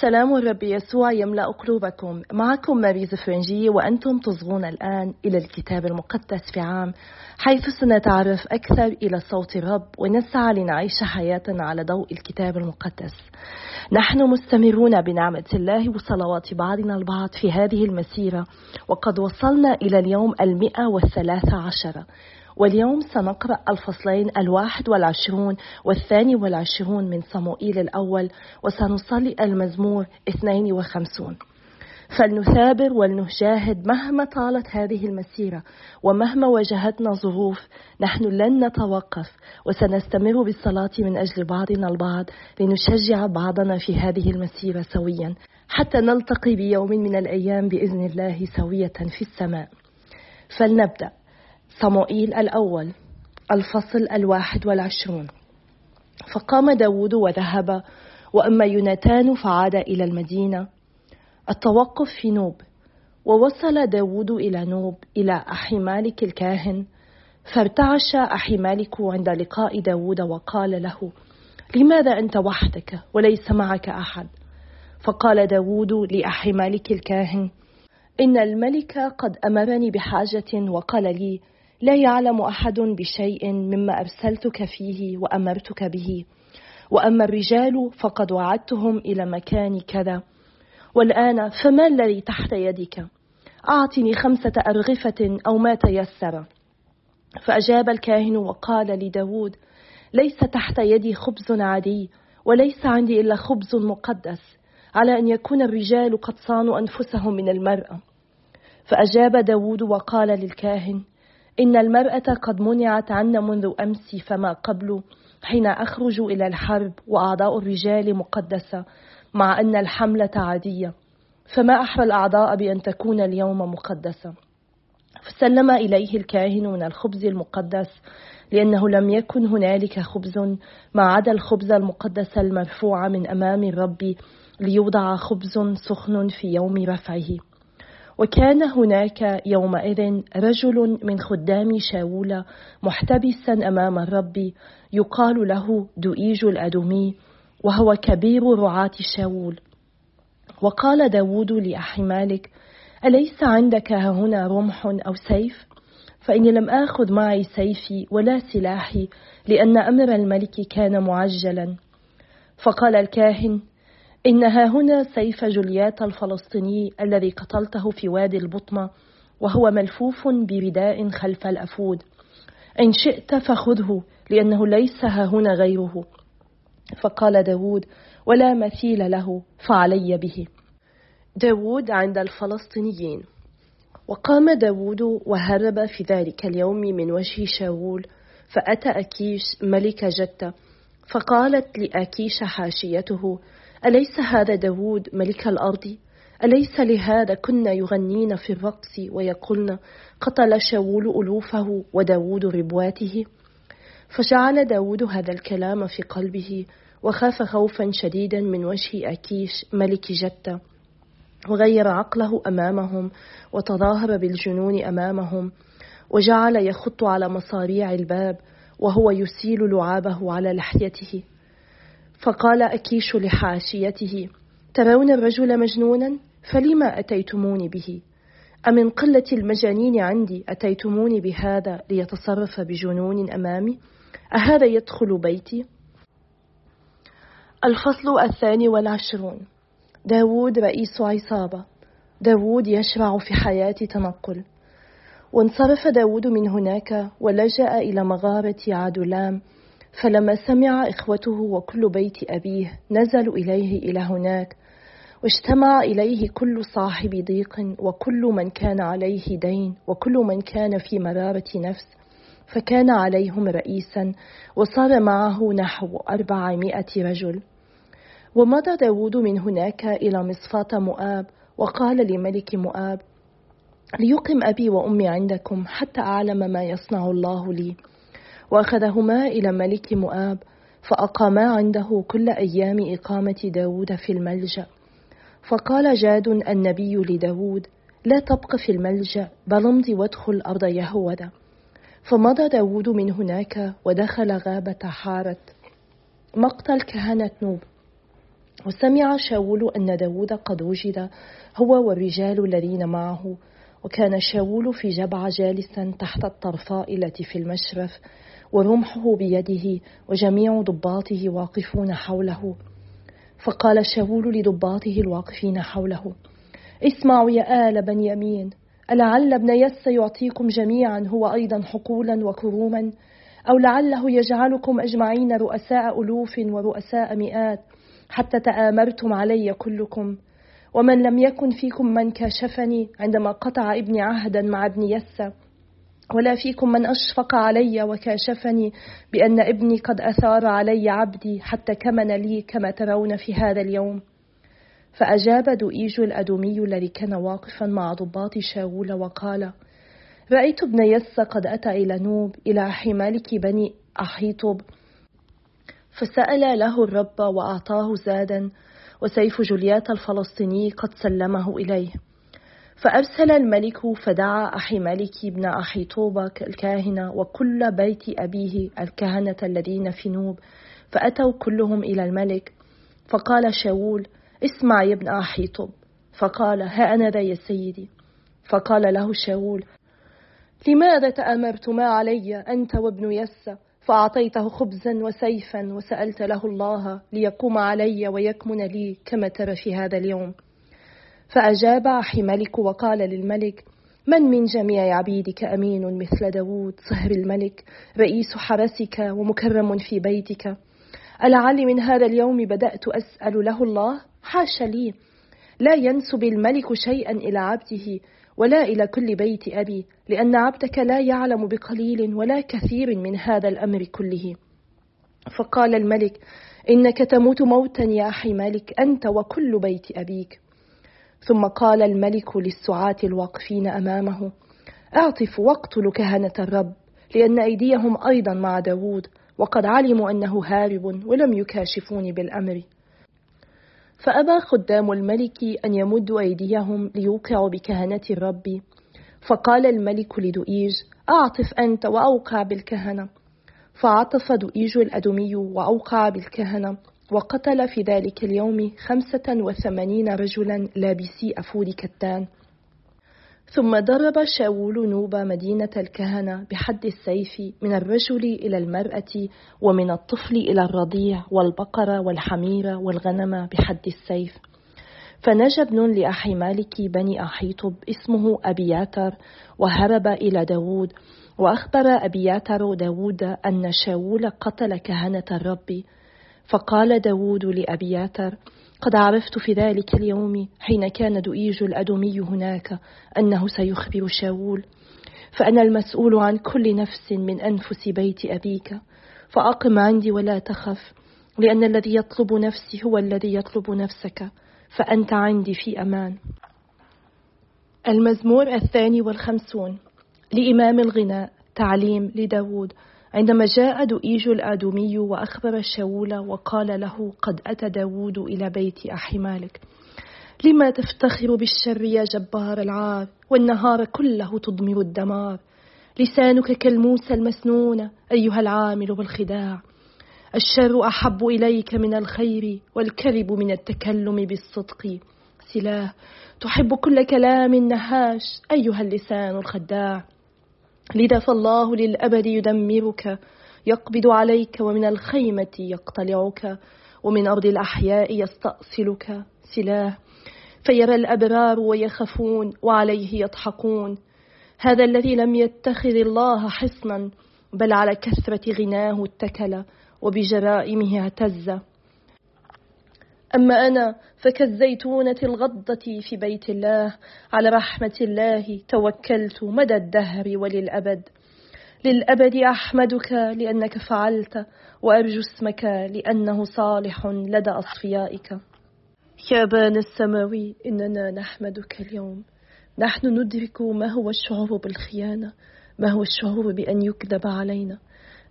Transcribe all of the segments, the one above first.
سلام الرب يسوع يملأ قلوبكم. معكم ماريز فرنجي وأنتم تصغون الآن إلى الكتاب المقدس في عام حيث سنتعرف أكثر إلى صوت الرب ونسعى لنعيش حياتنا على ضوء الكتاب المقدس. نحن مستمرون بنعمة الله وصلوات بعضنا البعض في هذه المسيرة وقد وصلنا إلى اليوم المئة والثلاثة عشر. واليوم سنقرأ الفصلين الواحد والعشرون والثاني والعشرون من صموئيل الأول وسنصلي المزمور 52 فلنثابر ولنجاهد مهما طالت هذه المسيرة ومهما واجهتنا ظروف نحن لن نتوقف وسنستمر بالصلاة من أجل بعضنا البعض لنشجع بعضنا في هذه المسيرة سويا حتى نلتقي بيوم من الأيام بإذن الله سوية في السماء. فلنبدأ. صموئيل الأول الفصل الواحد والعشرون. فقام داود وذهب وأما يوناتان فعاد إلى المدينة. التوقف في نوب ووصل داود إلى نوب إلى أحيمالك الكاهن فارتعش أحيمالك عند لقاء داود وقال له لماذا أنت وحدك وليس معك أحد؟ فقال داود لأحيمالك الكاهن إن الملك قد أمرني بحاجة وقال لي لا يعلم أحد بشيء مما أرسلتك فيه وأمرتك به. وأما الرجال فقد وعدتهم إلى مكان كذا. والآن فما الذي تحت يدك؟ أعطني خمسة أرغفة أو ما تيسر. فأجاب الكاهن وقال لداود ليس تحت يدي خبز عادي وليس عندي إلا خبز مقدس على أن يكون الرجال قد صانوا أنفسهم من المراه فأجاب داود وقال للكاهن إن المرأة قد منعت عنا منذ أمس فما قبل حين أخرج إلى الحرب وأعضاء الرجال مقدسة مع أن الحملة عادية. فما أحرى الأعضاء بأن تكون اليوم مقدسة؟ فسلم إليه الكاهن من الخبز المقدس لأنه لم يكن هنالك خبز ما عدا الخبز المقدس المرفوع من أمام الرب ليوضع خبز سخن في يوم رفعه. وكان هناك يومئذ رجل من خدام شاول محتبسا أمام الرب يقال له دؤيج الأدومي وهو كبير رعاة شاول وقال داود لأحمالك أليس عندك هنا رمح أو سيف؟ فإني لم آخذ معي سيفي ولا سلاحي لأن أمر الملك كان معجلا فقال الكاهن إنها هنا سيف جوليات الفلسطيني الذي قتلته في وادي البطمة وهو ملفوف برداء خلف الأفود. إن شئت فخذه لأنه ليس ها هنا غيره. فقال داود ولا مثيل له فعلي به. داود عند الفلسطينيين. وقام داود وهرب في ذلك اليوم من وجه شاول فأتى أكيش ملك جدة فقالت لأكيش حاشيته أليس هذا داود ملك الأرض؟ أليس لهذا كنا يغنين في الرقص ويقولن قتل شاول ألوفه وداود ربواته؟ فجعل داود هذا الكلام في قلبه وخاف خوفا شديدا من وجه أكيش ملك جدة وغير عقله أمامهم وتظاهر بالجنون أمامهم وجعل يخط على مصاريع الباب وهو يسيل لعابه على لحيته. فقال أكيش لحاشيته ترون الرجل مجنونا؟ فلما أتيتموني به؟ أمن قلة المجانين عندي أتيتموني بهذا ليتصرف بجنون أمامي؟ أهذا يدخل بيتي؟ الفصل الثاني والعشرون. داود رئيس عصابة. داود يشرع في حياة تنقل. وانصرف داود من هناك ولجأ إلى مغارة عدلام فلما سمع إخوته وكل بيت أبيه نزلوا إليه إلى هناك واجتمع إليه كل صاحب ضيق وكل من كان عليه دين وكل من كان في مرارة نفس فكان عليهم رئيسا وصار معه نحو أربعمائة رجل. ومضى داود من هناك إلى مصفاة مؤاب وقال لملك مؤاب ليقم أبي وأمي عندكم حتى أعلم ما يصنع الله لي. وأخذهما إلى ملك مؤاب فأقاما عنده كل أيام إقامة داود في الملجأ. فقال جاد النبي لداود لا تبق في الملجأ بل امض وادخل أرض يهوذا. فمضى داود من هناك ودخل غابة حارت. مقتل كهنة نوب. وسمع شاول أن داود قد وجد هو والرجال الذين معه. وكان شاول في جبع جالسا تحت الطرفاء التي في المشرف ورمحه بيده وجميع ضباطه واقفون حوله. فقال شاول لضباطه الواقفين حوله اسمعوا يا آل بنيامين ألعل ابن يس يعطيكم جميعا هو أيضا حقولا وكروما أو لعله يجعلكم أجمعين رؤساء ألوف ورؤساء مئات حتى تآمرتم علي كلكم. ومن لم يكن فيكم من كاشفني عندما قطع ابني عهدا مع ابن يسى ولا فيكم من أشفق علي وكاشفني بأن ابني قد أثار علي عبدي حتى كمن لي كما ترون في هذا اليوم. فأجاب دواغ الأدومي الذي كان واقفا مع ضباط شاول وقال رأيت ابن يسى قد أتى إلى نوب إلى أخيمالك بن أخيطوب فسأل له الرب وأعطاه زادا وسيف جوليات الفلسطيني قد سلمه إليه. فأرسل الملك فدعا أخيمالك بن أخيطوب الكاهن وكل بيت أبيه الكهنة الذين في نوب فأتوا كلهم إلى الملك فقال شاول اسمع يا ابن أخي طوب فقال ها أنا ذا يا سيدي. فقال له شاول لماذا تأمرتما علي أنت وابن يسى فأعطيته خبزا وسيفا وسألت له الله ليقوم علي ويكمن لي كما ترى في هذا اليوم. فأجاب أحي ملك وقال للملك من من جميع عبيدك أمين مثل داود صهر الملك رئيس حرسك ومكرم في بيتك. ألعل من هذا اليوم بدأت أسأل له الله؟ حاش لي. لا ينسب الملك شيئا إلى عبده ولا إلى كل بيت أبي لأن عبدك لا يعلم بقليل ولا كثير من هذا الأمر كله. فقال الملك إنك تموت موتا يا أخي مالك أنت وكل بيت أبيك. ثم قال الملك للسعاة الواقفين أمامه أعطف واقتل كهنة الرب لأن أيديهم أيضا مع داود وقد علموا أنه هارب ولم يكاشفوني بالأمر. فأبى خدام الملك أن يمدوا أيديهم ليوقعوا بكهنة الرب. فقال الملك لدؤيج أعطف أنت وأوقع بالكهنة. فعطف دؤيج الأدمي وأوقع بالكهنة. وقتل في ذلك اليوم خمسة وثمانين رجلا لابسي أفود كتان. ثم ضرب شاول نوب مدينة الكهنة بحد السيف من الرجل إلى المرأة ومن الطفل إلى الرضيع والبقرة والحميرة والغنم بحد السيف. فنجى ابن لأحي مالك بني أحيطب اسمه أبياتر وهرب إلى داود. وأخبر أبياتر داود أن شاول قتل كهنة الرب. فقال داود لأبياتر قد عرفت في ذلك اليوم حين كان دؤيج الأدمي هناك أنه سيخبر شاول فأنا المسؤول عن كل نفس من أنفس بيت أبيك فأقم عندي ولا تخف لأن الذي يطلب نفسي هو الذي يطلب نفسك فأنت عندي في أمان. المزمور الثاني والخمسون لإمام الغناء تعليم لداود عندما جاء دؤيج الآدمي وأخبر شاول وقال له قد أتى داود إلى بيت أحي مالك. لما تفتخر بالشر يا جبار العار والنهار كله تضمر الدمار. لسانك كالموسى المسنون أيها العامل بالخداع. الشر أحب إليك من الخير والكذب من التكلم بالصدق. سلاه تحب كل كلام نهاش أيها اللسان الخداع. لذا فالله للأبد يدمرك يقبض عليك ومن الخيمة يقتلعك ومن أرض الأحياء يستأصلك. سلاه فيرى الأبرار ويخفون وعليه يضحكون. هذا الذي لم يتخذ الله حصنا بل على كثرة غناه اتكل وبجرائمه اعتز أما أنا فكالزيتونة الغضة في بيت الله على رحمة الله توكلت مدى الدهر وللأبد. للأبد أحمدك لأنك فعلت وأرجو اسمك لأنه صالح لدى أصفيائك. يا أبانا السماوي إننا نحمدك اليوم. نحن ندرك ما هو الشعور بالخيانة ما هو الشعور بأن يكذب علينا.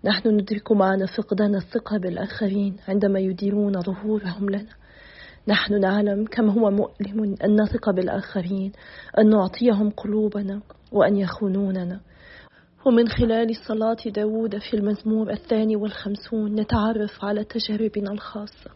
نحن ندرك معنا فقدان الثقة بالآخرين عندما يديرون ظهورهم لنا. نحن نعلم كم هو مؤلم أن نثق بالآخرين أن نعطيهم قلوبنا وأن يخونوننا. ومن خلال صلاة داود في المزمور الثاني والخمسون نتعرف على تجاربنا الخاصة.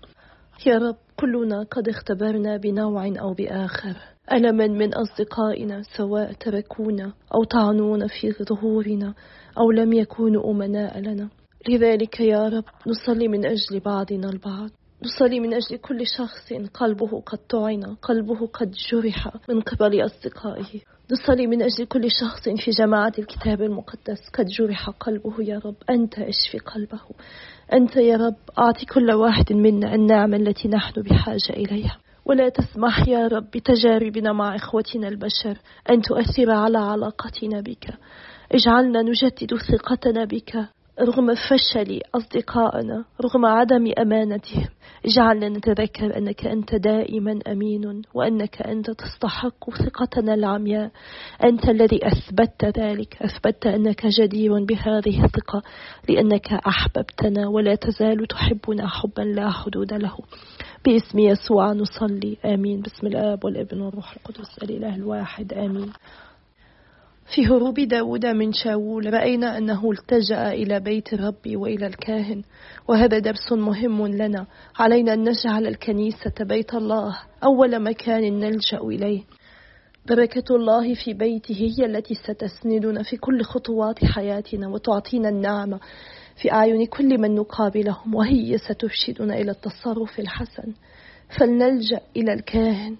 يا رب كلنا قد اختبرنا بنوع أو بآخر. ألما من أصدقائنا سواء تركونا أو طعنونا في ظهورنا أو لم يكونوا أمناء لنا. لذلك يا رب نصلي من أجل بعضنا البعض. نصلي من أجل كل شخص قلبه قد طعن قلبه قد جرح من قبل أصدقائه. نصلي من أجل كل شخص في جماعة الكتاب المقدس قد جرح قلبه يا رب. أنت أشفي قلبه. أنت يا رب أعطي كل واحد منا النعمة التي نحن بحاجة إليها. ولا تسمح يا رب بتجاربنا مع إخوتنا البشر أن تؤثر على علاقتنا بك. اجعلنا نجدد ثقتنا بك. رغم فشل أصدقائنا رغم عدم أمانتهم اجعلنا نتذكر أنك أنت دائما أمين وأنك أنت تستحق ثقتنا العمياء. أنت الذي أثبتت ذلك أثبتت أنك جدير بهذه الثقة لأنك أحببتنا ولا تزال تحبنا حبا لا حدود له. باسم يسوع نصلي آمين. بسم الآب والابن والروح القدس الإله الواحد آمين. في هروب داود من شاول رأينا أنه التجأ إلى بيت الرب وإلى الكاهن وهذا درس مهم لنا. علينا أن نجعل الكنيسة بيت الله أول مكان نلجأ إليه. بركة الله في بيته هي التي ستسندنا في كل خطوات حياتنا وتعطينا النعمة في أعين كل من نقابلهم وهي سترشدنا إلى التصرف الحسن. فلنلجأ إلى الكاهن.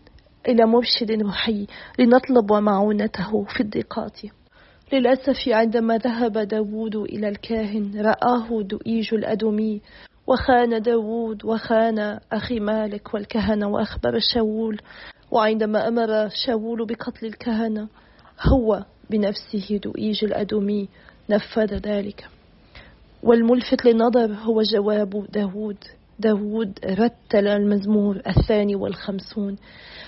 إلى مرشد روحي لنطلب معونته في الضيقات للأسف عندما ذهب داود إلى الكاهن رآه دؤيج الأدمي وخان داود وخان أخي مالك والكهنة وأخبر شاول. وعندما أمر شاول بقتل الكهنة هو بنفسه دؤيج الأدمي نفذ ذلك. والملفت للنظر هو جواب داود داود رتل المزمور الثاني والخمسون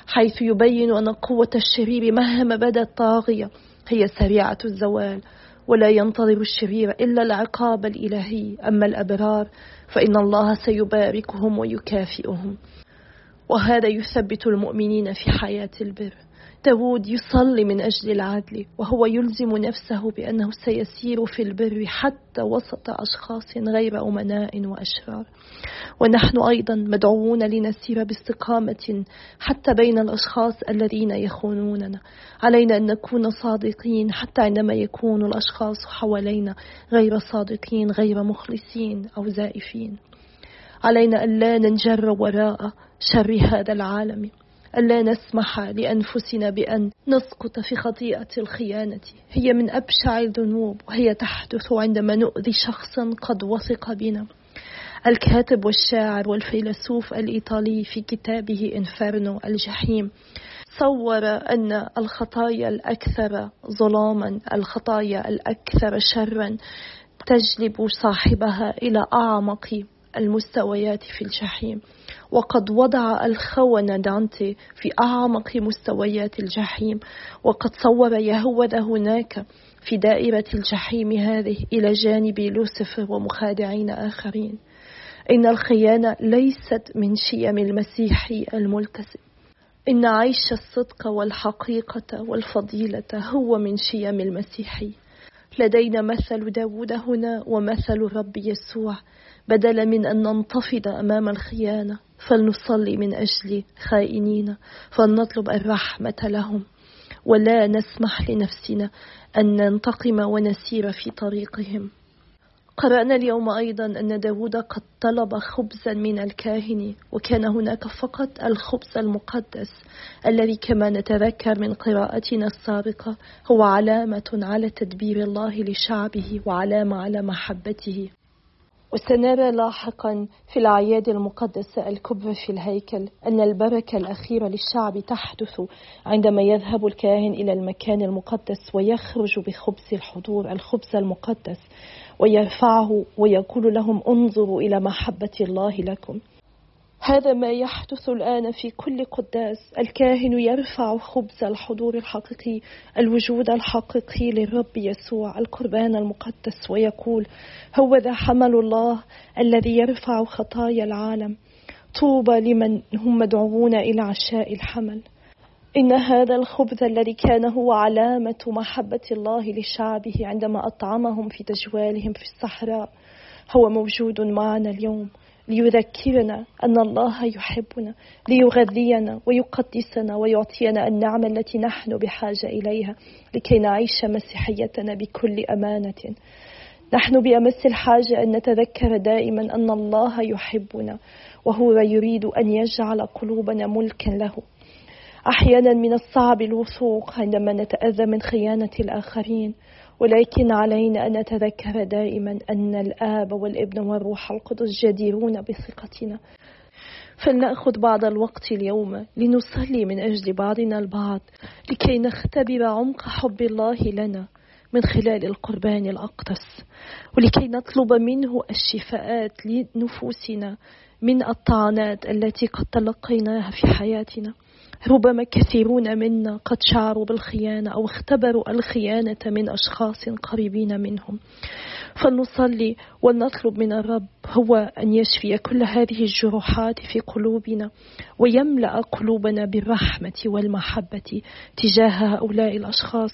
حيث يبين أن قوة الشرير مهما بدت طاغية هي سريعة الزوال ولا ينتظر الشرير إلا العقاب الإلهي. أما الأبرار فإن الله سيباركهم ويكافئهم وهذا يثبت المؤمنين في حياة البر. داود يصلي من أجل العدل وهو يلزم نفسه بأنه سيسير في البر حتى وسط أشخاص غير أمناء وأشرار. ونحن أيضا مدعوون لنسير باستقامة حتى بين الأشخاص الذين يخونوننا. علينا أن نكون صادقين حتى عندما يكون الأشخاص حوالينا غير صادقين غير مخلصين أو زائفين. علينا أن لا ننجر وراء شر هذا العالم. ألا نسمح لأنفسنا بأن نسقط في خطيئة الخيانة. هي من أبشع الذنوب وهي تحدث عندما نؤذي شخصا قد وثق بنا. الكاتب والشاعر والفيلسوف الإيطالي في كتابه إنفرنو الجحيم صور أن الخطايا الأكثر ظلاما الخطايا الأكثر شرا تجلب صاحبها إلى أعمق المستويات في الجحيم. وقد وضع الخونة دانتي في أعمق مستويات الجحيم وقد صور يهوذا هناك في دائرة الجحيم هذه إلى جانب لوسيفر ومخادعين آخرين. إن الخيانة ليست من شيم المسيح الملتزم. إن عيش الصدق والحقيقة والفضيلة هو من شيم المسيحي لدينا مثل داود هنا ومثل الرب يسوع بدلا من أن ننتفض أمام الخيانة. فلنصلي من أجل خائنين فلنطلب الرحمة لهم. ولا نسمح لنفسنا أن ننتقم ونسير في طريقهم. قرأنا اليوم أيضا أن داود قد طلب خبزا من الكاهن وكان هناك فقط الخبز المقدس الذي كما نتذكر من قراءتنا السابقة هو علامة على تدبير الله لشعبه وعلامة على محبته. وسنرى لاحقا في الأعياد المقدسة الكبرى في الهيكل أن البركة الأخيرة للشعب تحدث عندما يذهب الكاهن إلى المكان المقدس ويخرج بخبز الحضور الخبز المقدس ويرفعه ويقول لهم انظروا إلى محبة الله لكم. هذا ما يحدث الآن في كل قداس. الكاهن يرفع خبز الحضور الحقيقي الوجود الحقيقي للرب يسوع القربان المقدس ويقول هو ذا حمل الله الذي يرفع خطايا العالم. طوبى لمن هم مدعوون إلى عشاء الحمل. إن هذا الخبز الذي كان هو علامة محبة الله لشعبه عندما أطعمهم في تجوالهم في الصحراء هو موجود معنا اليوم. ليذكرنا أن الله يحبنا ليغذينا ويقدسنا ويعطينا النعمة التي نحن بحاجة إليها لكي نعيش مسيحيتنا بكل أمانة. نحن بأمس الحاجة أن نتذكر دائما أن الله يحبنا وهو يريد أن يجعل قلوبنا ملكا له. أحيانا من الصعب الوثوق عندما نتأذى من خيانة الآخرين. ولكن علينا أن نتذكر دائما أن الآب والابن والروح القدس جديرون بثقتنا. فلنأخذ بعض الوقت اليوم لنصلي من أجل بعضنا البعض لكي نختبر عمق حب الله لنا من خلال القربان الأقدس ولكي نطلب منه الشفاءات لنفوسنا من الطعنات التي قد تلقيناها في حياتنا. ربما كثيرون منا قد شعروا بالخيانة أو اختبروا الخيانة من أشخاص قريبين منهم. فلنصلي ونطلب من الرب هو أن يشفي كل هذه الجروحات في قلوبنا ويملأ قلوبنا بالرحمة والمحبة تجاه هؤلاء الأشخاص.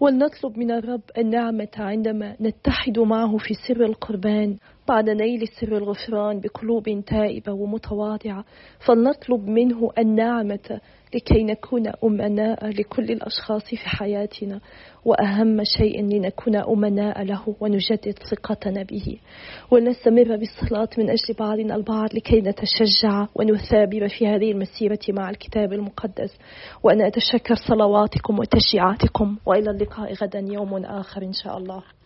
ولنطلب من الرب النعمة عندما نتحد معه في سر القربان. بعد نيل سر الغفران بقلوب تائبة ومتواضعة فلنطلب منه النعمة لكي نكون أمناء لكل الأشخاص في حياتنا وأهم شيء لنكون أمناء له ونجدد ثقتنا به. ونستمر بالصلاة من أجل بعضنا البعض لكي نتشجع ونثابر في هذه المسيرة مع الكتاب المقدس. وأنا أتشكر صلواتكم وتشجيعاتكم وإلى اللقاء غدا يوم آخر إن شاء الله.